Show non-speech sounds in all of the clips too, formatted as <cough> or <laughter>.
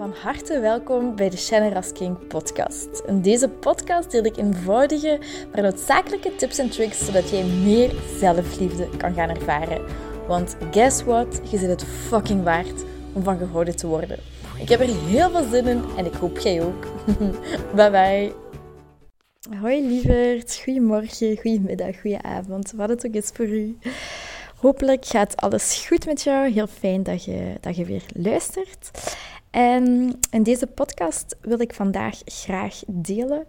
Van harte welkom bij de Shannon King podcast. In deze podcast deel ik eenvoudige, maar noodzakelijke tips en tricks zodat jij meer zelfliefde kan gaan ervaren. Want guess what? Je zit het fucking waard om van gehouden te worden. Ik heb er heel veel zin in en ik hoop jij ook. <laughs> bye bye. Hoi lieverd, goedemorgen, goedemiddag, goedenavond, wat het ook is voor u. Hopelijk gaat alles goed met jou. Heel fijn dat je, dat je weer luistert. En in deze podcast wil ik vandaag graag delen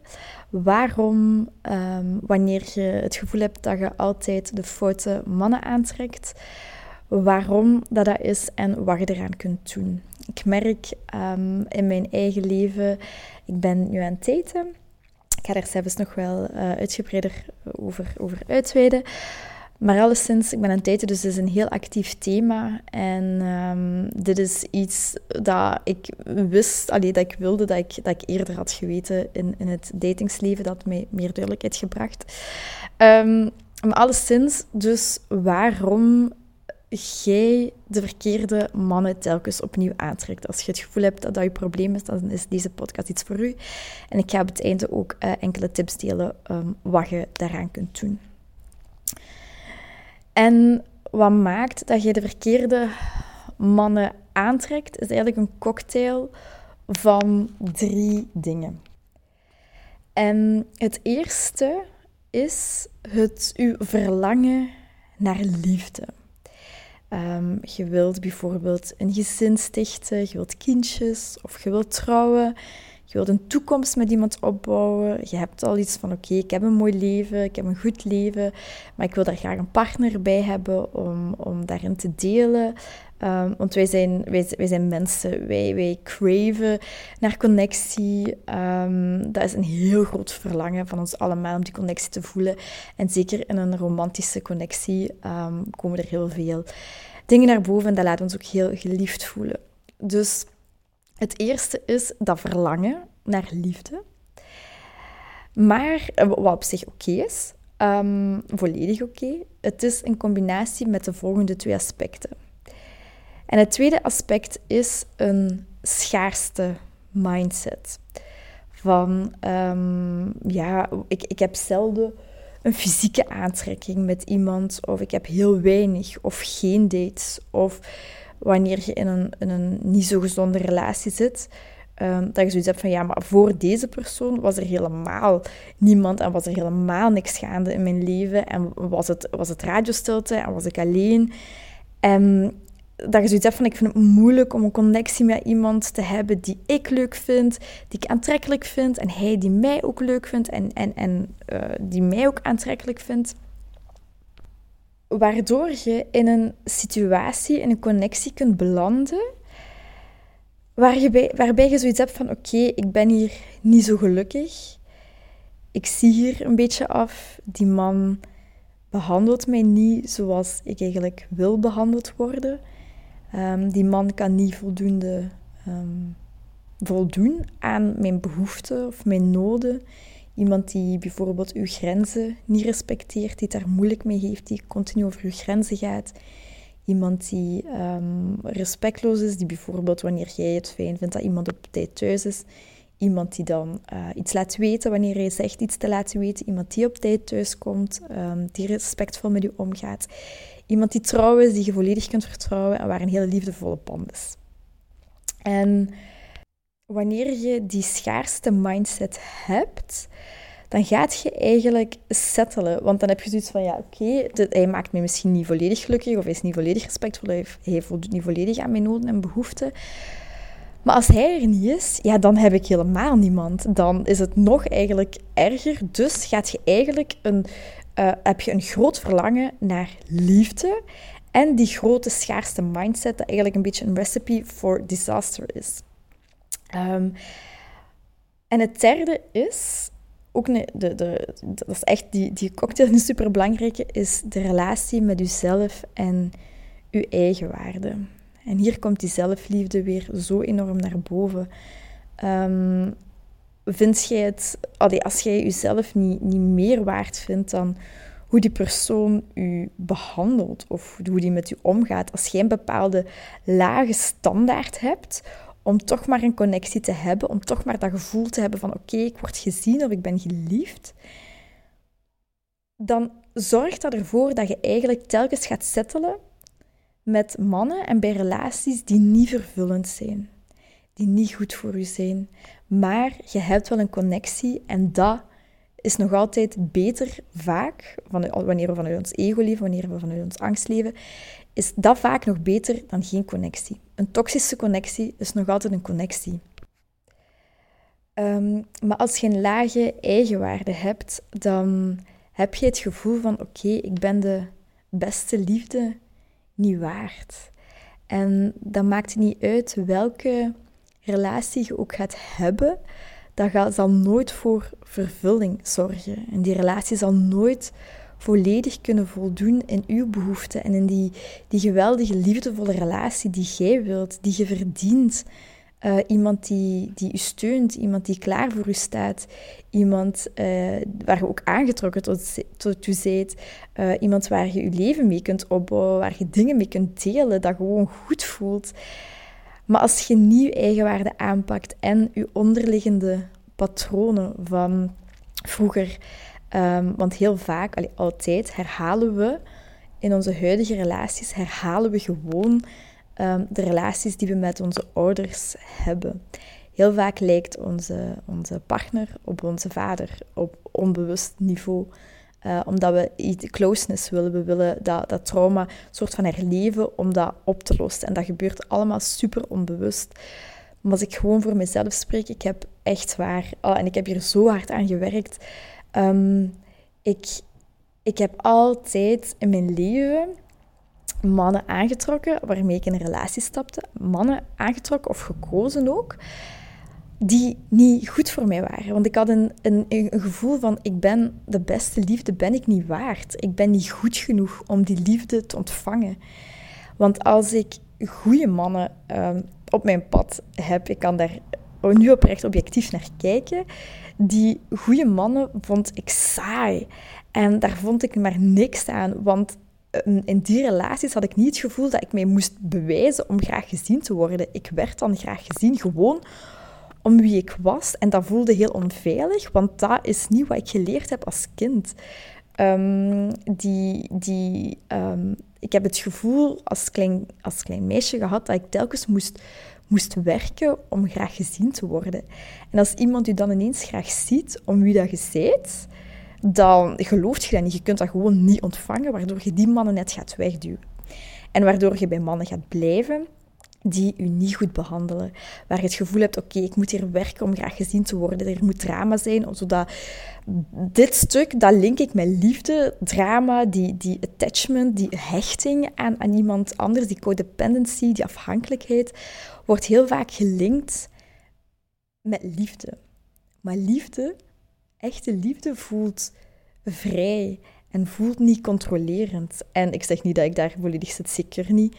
waarom, um, wanneer je het gevoel hebt dat je altijd de foute mannen aantrekt, waarom dat, dat is en wat je eraan kunt doen. Ik merk um, in mijn eigen leven, ik ben nu aan het daten. Ik ga er zelfs nog wel uh, uitgebreider over, over uitweiden. Maar alleszins, ik ben het daten, dus het is een heel actief thema. En um, dit is iets dat ik wist, allee, dat ik wilde, dat ik, dat ik eerder had geweten in, in het datingsleven. Dat mij meer duidelijkheid gebracht. Um, maar alleszins, dus waarom jij de verkeerde mannen telkens opnieuw aantrekt. Als je het gevoel hebt dat dat je probleem is, dan is deze podcast iets voor u. En ik ga op het einde ook uh, enkele tips delen um, wat je daaraan kunt doen. En wat maakt dat je de verkeerde mannen aantrekt, is eigenlijk een cocktail van drie dingen. En het eerste is het uw verlangen naar liefde. Um, je wilt bijvoorbeeld een gezin stichten, je wilt kindjes of je wilt trouwen. Je wilt een toekomst met iemand opbouwen. Je hebt al iets van: oké, ik heb een mooi leven, ik heb een goed leven, maar ik wil daar graag een partner bij hebben om, om daarin te delen. Um, want wij zijn, wij, wij zijn mensen, wij, wij craven naar connectie. Um, dat is een heel groot verlangen van ons allemaal om die connectie te voelen. En zeker in een romantische connectie um, komen er heel veel dingen naar boven en dat laat ons ook heel geliefd voelen. Dus het eerste is dat verlangen naar liefde. Maar eh, wat op zich oké is, um, volledig oké, het is een combinatie met de volgende twee aspecten. En het tweede aspect is een schaarste mindset. Van, um, ja, ik, ik heb zelden een fysieke aantrekking met iemand, of ik heb heel weinig of geen dates, of wanneer je in een, een niet zo gezonde relatie zit, um, dat je zoiets hebt van ja, maar voor deze persoon was er helemaal niemand en was er helemaal niks gaande in mijn leven en was het, was het radiostilte en was ik alleen. En dat je zoiets hebt van ik vind het moeilijk om een connectie met iemand te hebben die ik leuk vind, die ik aantrekkelijk vind en hij die mij ook leuk vindt en, en, en uh, die mij ook aantrekkelijk vindt waardoor je in een situatie, in een connectie kunt belanden, waar je bij, waarbij je zoiets hebt van oké, ik ben hier niet zo gelukkig. Ik zie hier een beetje af. Die man behandelt mij niet zoals ik eigenlijk wil behandeld worden. Um, die man kan niet voldoende um, voldoen aan mijn behoeften of mijn noden. Iemand die bijvoorbeeld uw grenzen niet respecteert, die daar moeilijk mee heeft, die continu over uw grenzen gaat. Iemand die um, respectloos is, die bijvoorbeeld wanneer jij het fijn vindt dat iemand op tijd thuis is, iemand die dan uh, iets laat weten wanneer hij zegt iets te laten weten, iemand die op tijd thuis komt, um, die respectvol met u omgaat, iemand die trouw is, die je volledig kunt vertrouwen en waar een hele liefdevolle band is. En wanneer je die schaarste mindset hebt, dan gaat je eigenlijk settelen. Want dan heb je zoiets van, ja, oké, hij maakt me misschien niet volledig gelukkig, of hij is niet volledig respectvol, hij, hij voldoet niet volledig aan mijn noden en behoeften. Maar als hij er niet is, ja, dan heb ik helemaal niemand. Dan is het nog eigenlijk erger. Dus gaat je eigenlijk een, uh, heb je een groot verlangen naar liefde. En die grote schaarste mindset, dat eigenlijk een beetje een recipe for disaster is. Um, en het derde is, ook de, de, dat is echt die, die cocktail is super belangrijke, is de relatie met uzelf en uw eigen waarde. En hier komt die zelfliefde weer zo enorm naar boven. Um, vind het, als jij jezelf niet, niet meer waard vindt dan hoe die persoon u behandelt of hoe die met u omgaat, als jij een bepaalde lage standaard hebt, om toch maar een connectie te hebben, om toch maar dat gevoel te hebben van oké, ik word gezien of ik ben geliefd, dan zorgt dat ervoor dat je eigenlijk telkens gaat settelen met mannen en bij relaties die niet vervullend zijn, die niet goed voor je zijn, maar je hebt wel een connectie en dat is nog altijd beter vaak, wanneer we vanuit ons ego leven, wanneer we vanuit ons angst leven, is dat vaak nog beter dan geen connectie. Een toxische connectie is nog altijd een connectie. Ehm, maar als je een lage eigenwaarde hebt, dan heb je het gevoel van oké, ik ben de beste liefde niet waard. En dan maakt het niet uit welke relatie je ook gaat hebben, dat zal nooit voor vervulling zorgen. En die relatie zal nooit volledig kunnen voldoen in uw behoeften en in die, die geweldige, liefdevolle relatie die jij wilt, die je verdient. Uh, iemand die, die u steunt, iemand die klaar voor u staat, iemand uh, waar je ook aangetrokken tot, tot u zijt, uh, iemand waar je je leven mee kunt opbouwen, waar je dingen mee kunt delen, dat gewoon goed voelt. Maar als je nieuw eigenwaarde aanpakt en je onderliggende patronen van vroeger, um, want heel vaak, altijd, herhalen we in onze huidige relaties, herhalen we gewoon um, de relaties die we met onze ouders hebben. Heel vaak lijkt onze, onze partner op onze vader op onbewust niveau. Uh, omdat we iets closeness willen. We willen dat, dat trauma soort van herleven om dat op te lossen. En dat gebeurt allemaal super onbewust. Maar als ik gewoon voor mezelf spreek, ik heb echt waar, oh, en ik heb hier zo hard aan gewerkt. Um, ik, ik heb altijd in mijn leven mannen aangetrokken waarmee ik in een relatie stapte. Mannen aangetrokken of gekozen ook die niet goed voor mij waren. Want ik had een, een, een, gevoel van, ik ben de beste liefde, ben ik niet waard. Ik ben niet goed genoeg om die liefde te ontvangen. Want als ik goede mannen um, op mijn pad heb, ik kan daar nu oprecht objectief naar kijken, die goede mannen vond ik saai. En daar vond ik maar niks aan, want ehm, in die relaties had ik niet het gevoel dat ik mij moest bewijzen om graag gezien te worden. Ik werd dan graag gezien gewoon om wie ik was. En dat voelde heel onveilig, want dat is niet wat ik geleerd heb als kind. Um, die, die, um, ik heb het gevoel als klein, als klein meisje gehad dat ik telkens moest, moest werken om graag gezien te worden. En als iemand u dan ineens graag ziet om wie dat je bent, dan gelooft je dat niet. Je kunt dat gewoon niet ontvangen, waardoor je die mannen net gaat wegduwen. En waardoor je bij mannen gaat blijven die u niet goed behandelen. Waar je het gevoel hebt, oké, ik moet hier werken om graag gezien te worden. Er moet drama zijn, zodat dit stuk, dat link ik met liefde, drama, die, die attachment, die hechting aan, aan iemand anders, die codependency, die afhankelijkheid, wordt heel vaak gelinkt met liefde. Maar liefde, echte liefde, voelt vrij en voelt niet controlerend. En ik zeg niet dat ik daar volledig zit, zeker niet.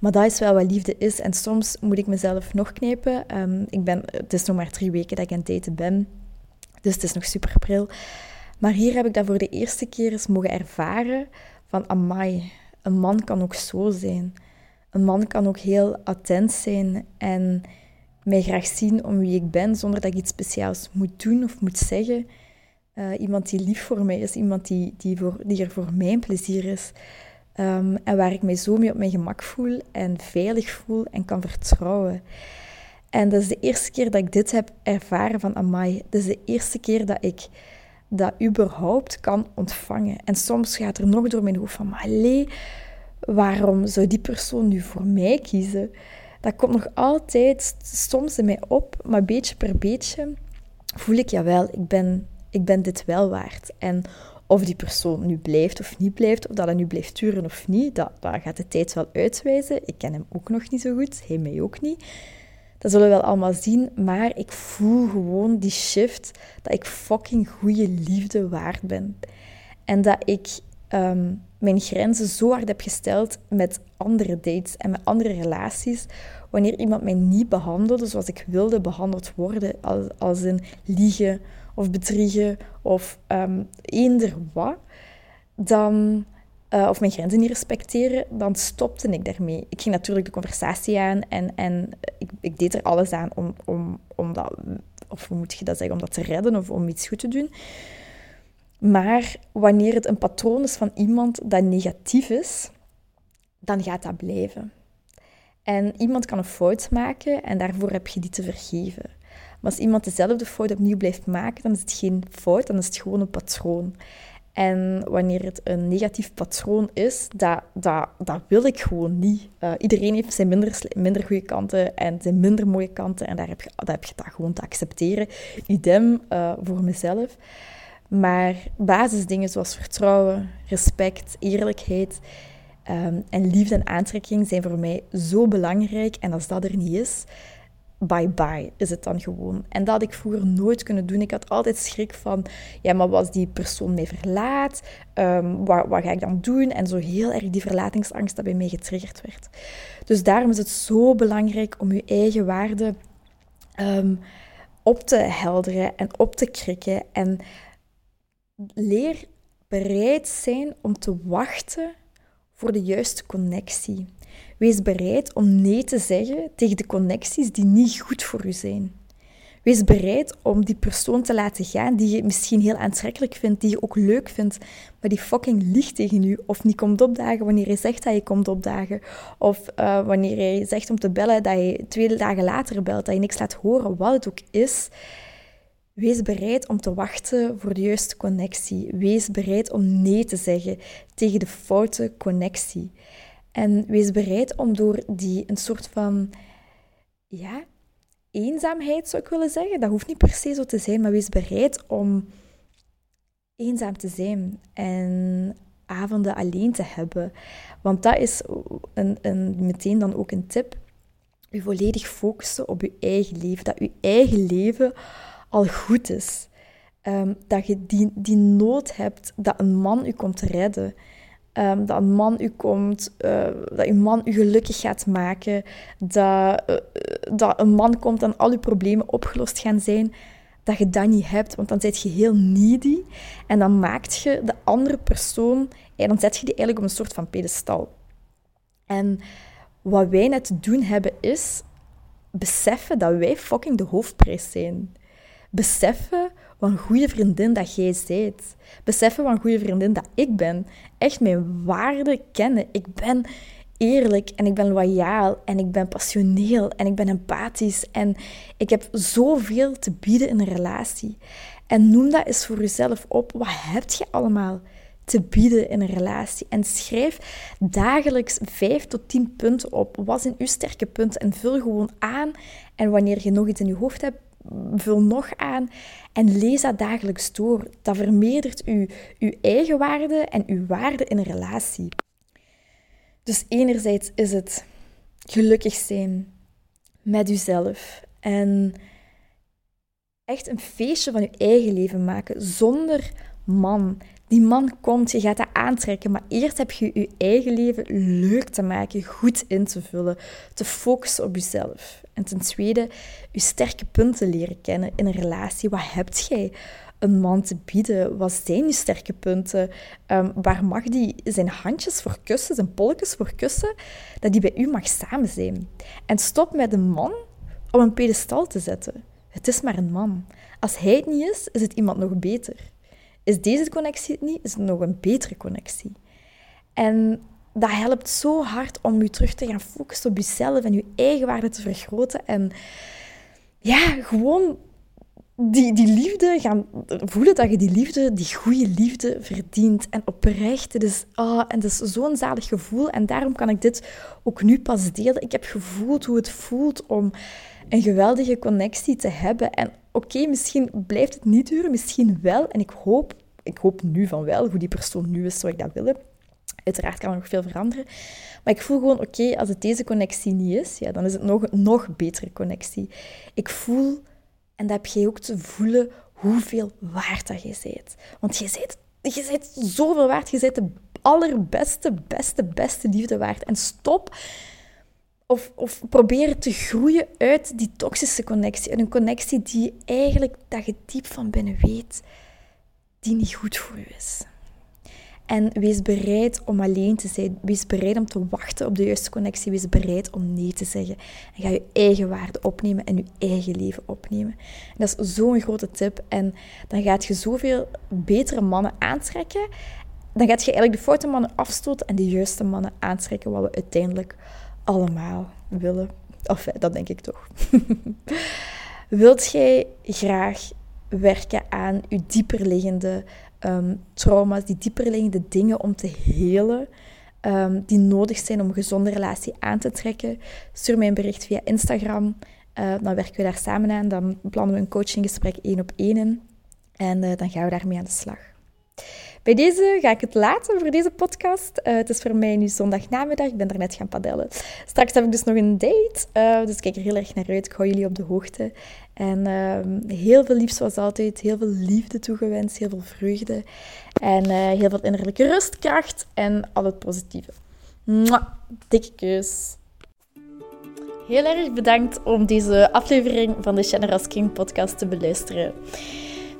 Maar dat is wel wat liefde is. En soms moet ik mezelf nog knijpen. Ehm, ik ben, het is nog maar drie weken dat ik aan het daten ben. Dus het is nog super pril. Maar hier heb ik dat voor de eerste keer eens mogen ervaren. Van amai, een man kan ook zo zijn. Een man kan ook heel attent zijn en mij graag zien om wie ik ben, zonder dat ik iets speciaals moet doen of moet zeggen. Uh, iemand die lief voor mij is, iemand die, die, voor, die er voor mijn plezier is. Um, en waar ik mij zo mee op mijn gemak voel en veilig voel en kan vertrouwen. En dat is de eerste keer dat ik dit heb ervaren van Amai. Dat is de eerste keer dat ik dat überhaupt kan ontvangen. En soms gaat er nog door mijn hoofd van, maar allee, waarom zou die persoon nu voor mij kiezen? Dat komt nog altijd soms in mij op, maar beetje per beetje voel ik, jawel, ik ben, ik ben dit wel waard. En of die persoon nu blijft of niet blijft, of dat hij nu blijft duren of niet, dat, dat gaat de tijd wel uitwijzen. Ik ken hem ook nog niet zo goed, hij mij ook niet. Dat zullen we wel allemaal zien, maar ik voel gewoon die shift dat ik fucking goede liefde waard ben. En dat ik ehm, mijn grenzen zo hard heb gesteld met andere dates en met andere relaties. Wanneer iemand mij niet behandelde zoals ik wilde behandeld worden, als, als in liegen of bedriegen of um, eender wat, dan uh, of mijn grenzen niet respecteren, dan stopte ik daarmee. Ik ging natuurlijk de conversatie aan en, en ik, ik deed er alles aan om, om, om dat, of hoe moet je dat zeggen, om dat te redden of om iets goed te doen. Maar wanneer het een patroon is van iemand dat negatief is, dan gaat dat blijven. En iemand kan een fout maken en daarvoor heb je die te vergeven. Maar als iemand dezelfde fout opnieuw blijft maken, dan is het geen fout, dan is het gewoon een patroon. En wanneer het een negatief patroon is, dat, dat, dat wil ik gewoon niet. Uh, iedereen heeft zijn minder, minder goede kanten en zijn minder mooie kanten. En daar heb je, dat heb je dat gewoon te accepteren. Idem uh, voor mezelf. Maar basisdingen zoals vertrouwen, respect, eerlijkheid um, en liefde en aantrekking zijn voor mij zo belangrijk. En als dat er niet is, bye-bye is het dan gewoon. En dat had ik vroeger nooit kunnen doen. Ik had altijd schrik van, ja, maar als die persoon mij verlaat, um, wat, wat, ga ik dan doen? En zo heel erg die verlatingsangst dat bij mij getriggerd werd. Dus daarom is het zo belangrijk om je eigen waarde um, op te helderen en op te krikken. En leer bereid zijn om te wachten voor de juiste connectie. Wees bereid om nee te zeggen tegen de connecties die niet goed voor u zijn. Wees bereid om die persoon te laten gaan die je misschien heel aantrekkelijk vindt, die je ook leuk vindt, maar die fucking liegt tegen u of niet komt opdagen wanneer je zegt dat je komt opdagen. Of uh, wanneer je zegt om te bellen dat je twee dagen later belt, dat je niks laat horen, wat het ook is. Wees bereid om te wachten voor de juiste connectie. Wees bereid om nee te zeggen tegen de foute connectie. En wees bereid om door die een soort van, ja, eenzaamheid zou ik willen zeggen. Dat hoeft niet per se zo te zijn, maar wees bereid om eenzaam te zijn en avonden alleen te hebben. Want dat is een, een, meteen dan ook een tip. U volledig focussen op uw eigen leven. Dat uw eigen leven al goed is. Um, dat je die, die nood hebt dat een man u komt redden. Um, dat een man u komt, uh, dat uw man u gelukkig gaat maken, dat, uh, dat een man komt en al uw problemen opgelost gaan zijn, dat je dat niet hebt, want dan zit je heel needy en dan maakt je de andere persoon, en dan zet je die eigenlijk op een soort van pedestal. En wat wij net te doen hebben is beseffen dat wij fucking de hoofdprijs zijn. Beseffen wat een goede vriendin dat jij bent. Beseffen wat een goede vriendin dat ik ben. Echt mijn waarde kennen. Ik ben eerlijk en ik ben loyaal en ik ben passioneel en ik ben empathisch en ik heb zoveel te bieden in een relatie. En noem dat eens voor jezelf op. Wat heb je allemaal te bieden in een relatie? En schrijf dagelijks 5 tot 10 punten op. Wat zijn uw sterke punten? En vul gewoon aan. En wanneer je nog iets in je hoofd hebt, vul nog aan en lees dat dagelijks door. Dat vermeerdert uw, uw eigen waarde en uw waarde in een relatie. Dus enerzijds is het gelukkig zijn met uzelf en echt een feestje van je eigen leven maken zonder man. Die man komt, je gaat dat aantrekken, maar eerst heb je je eigen leven leuk te maken, goed in te vullen, te focussen op jezelf. En ten tweede, je sterke punten leren kennen in een relatie. Wat hebt jij een man te bieden? Wat zijn je sterke punten? Um, waar mag die zijn handjes voor kussen, zijn polletjes voor kussen, dat die bij u mag samen zijn? En stop met een man op een pedestal te zetten. Het is maar een man. Als hij het niet is, is het iemand nog beter. Is deze connectie het niet, is het nog een betere connectie. En dat helpt zo hard om je terug te gaan focussen op jezelf en je eigen waarde te vergroten. En ja, gewoon die, die liefde gaan voelen dat je die liefde, die goede liefde verdient. En oprecht, het is, oh, en het is zo'n zalig gevoel. En daarom kan ik dit ook nu pas delen. Ik heb gevoeld hoe het voelt om een geweldige connectie te hebben. En oké, misschien blijft het niet duren, misschien wel. En ik hoop, ik hoop nu van wel, hoe die persoon nu is, zou ik dat willen. Uiteraard kan er nog veel veranderen. Maar ik voel gewoon, oké, als het deze connectie niet is, ja, dan is het nog een nog betere connectie. Ik voel, en dat heb jij ook te voelen, hoeveel waard dat je bent. Want je bent, je bent zoveel waard. Je bent de allerbeste, beste, beste liefde waard. En stop of, of probeer te groeien uit die toxische connectie. Een connectie die eigenlijk, dat je diep van binnen weet, die niet goed voor je is. En wees bereid om alleen te zijn. Wees bereid om te wachten op de juiste connectie. Wees bereid om nee te zeggen. En ga je eigen waarde opnemen en je eigen leven opnemen. En dat is zo'n grote tip. En dan gaat je zoveel betere mannen aantrekken. Dan gaat je eigenlijk de foute mannen afstoten en de juiste mannen aantrekken, wat we uiteindelijk allemaal willen. Of dat denk ik toch. <laughs> Wilt jij graag werken aan je dieperliggende um, trauma's, die dieperliggende dingen om te helen, um, die nodig zijn om een gezonde relatie aan te trekken? Stuur mij een bericht via Instagram. Uh, dan werken we daar samen aan. Dan plannen we een coachinggesprek één op één in. En uh, dan gaan we daarmee aan de slag. Bij deze ga ik het laten voor deze podcast. Uh, het is voor mij nu zondagnamiddag. Ik ben daarnet gaan padellen. Straks heb ik dus nog een date. Uh, dus ik kijk er heel erg naar uit. Ik hou jullie op de hoogte. En uh, heel veel liefs zoals altijd. Heel veel liefde toegewenst. Heel veel vreugde. En uh, heel veel innerlijke rust, kracht en al het positieve. Mwah, dikke kus. Heel erg bedankt om deze aflevering van de Generous King podcast te beluisteren.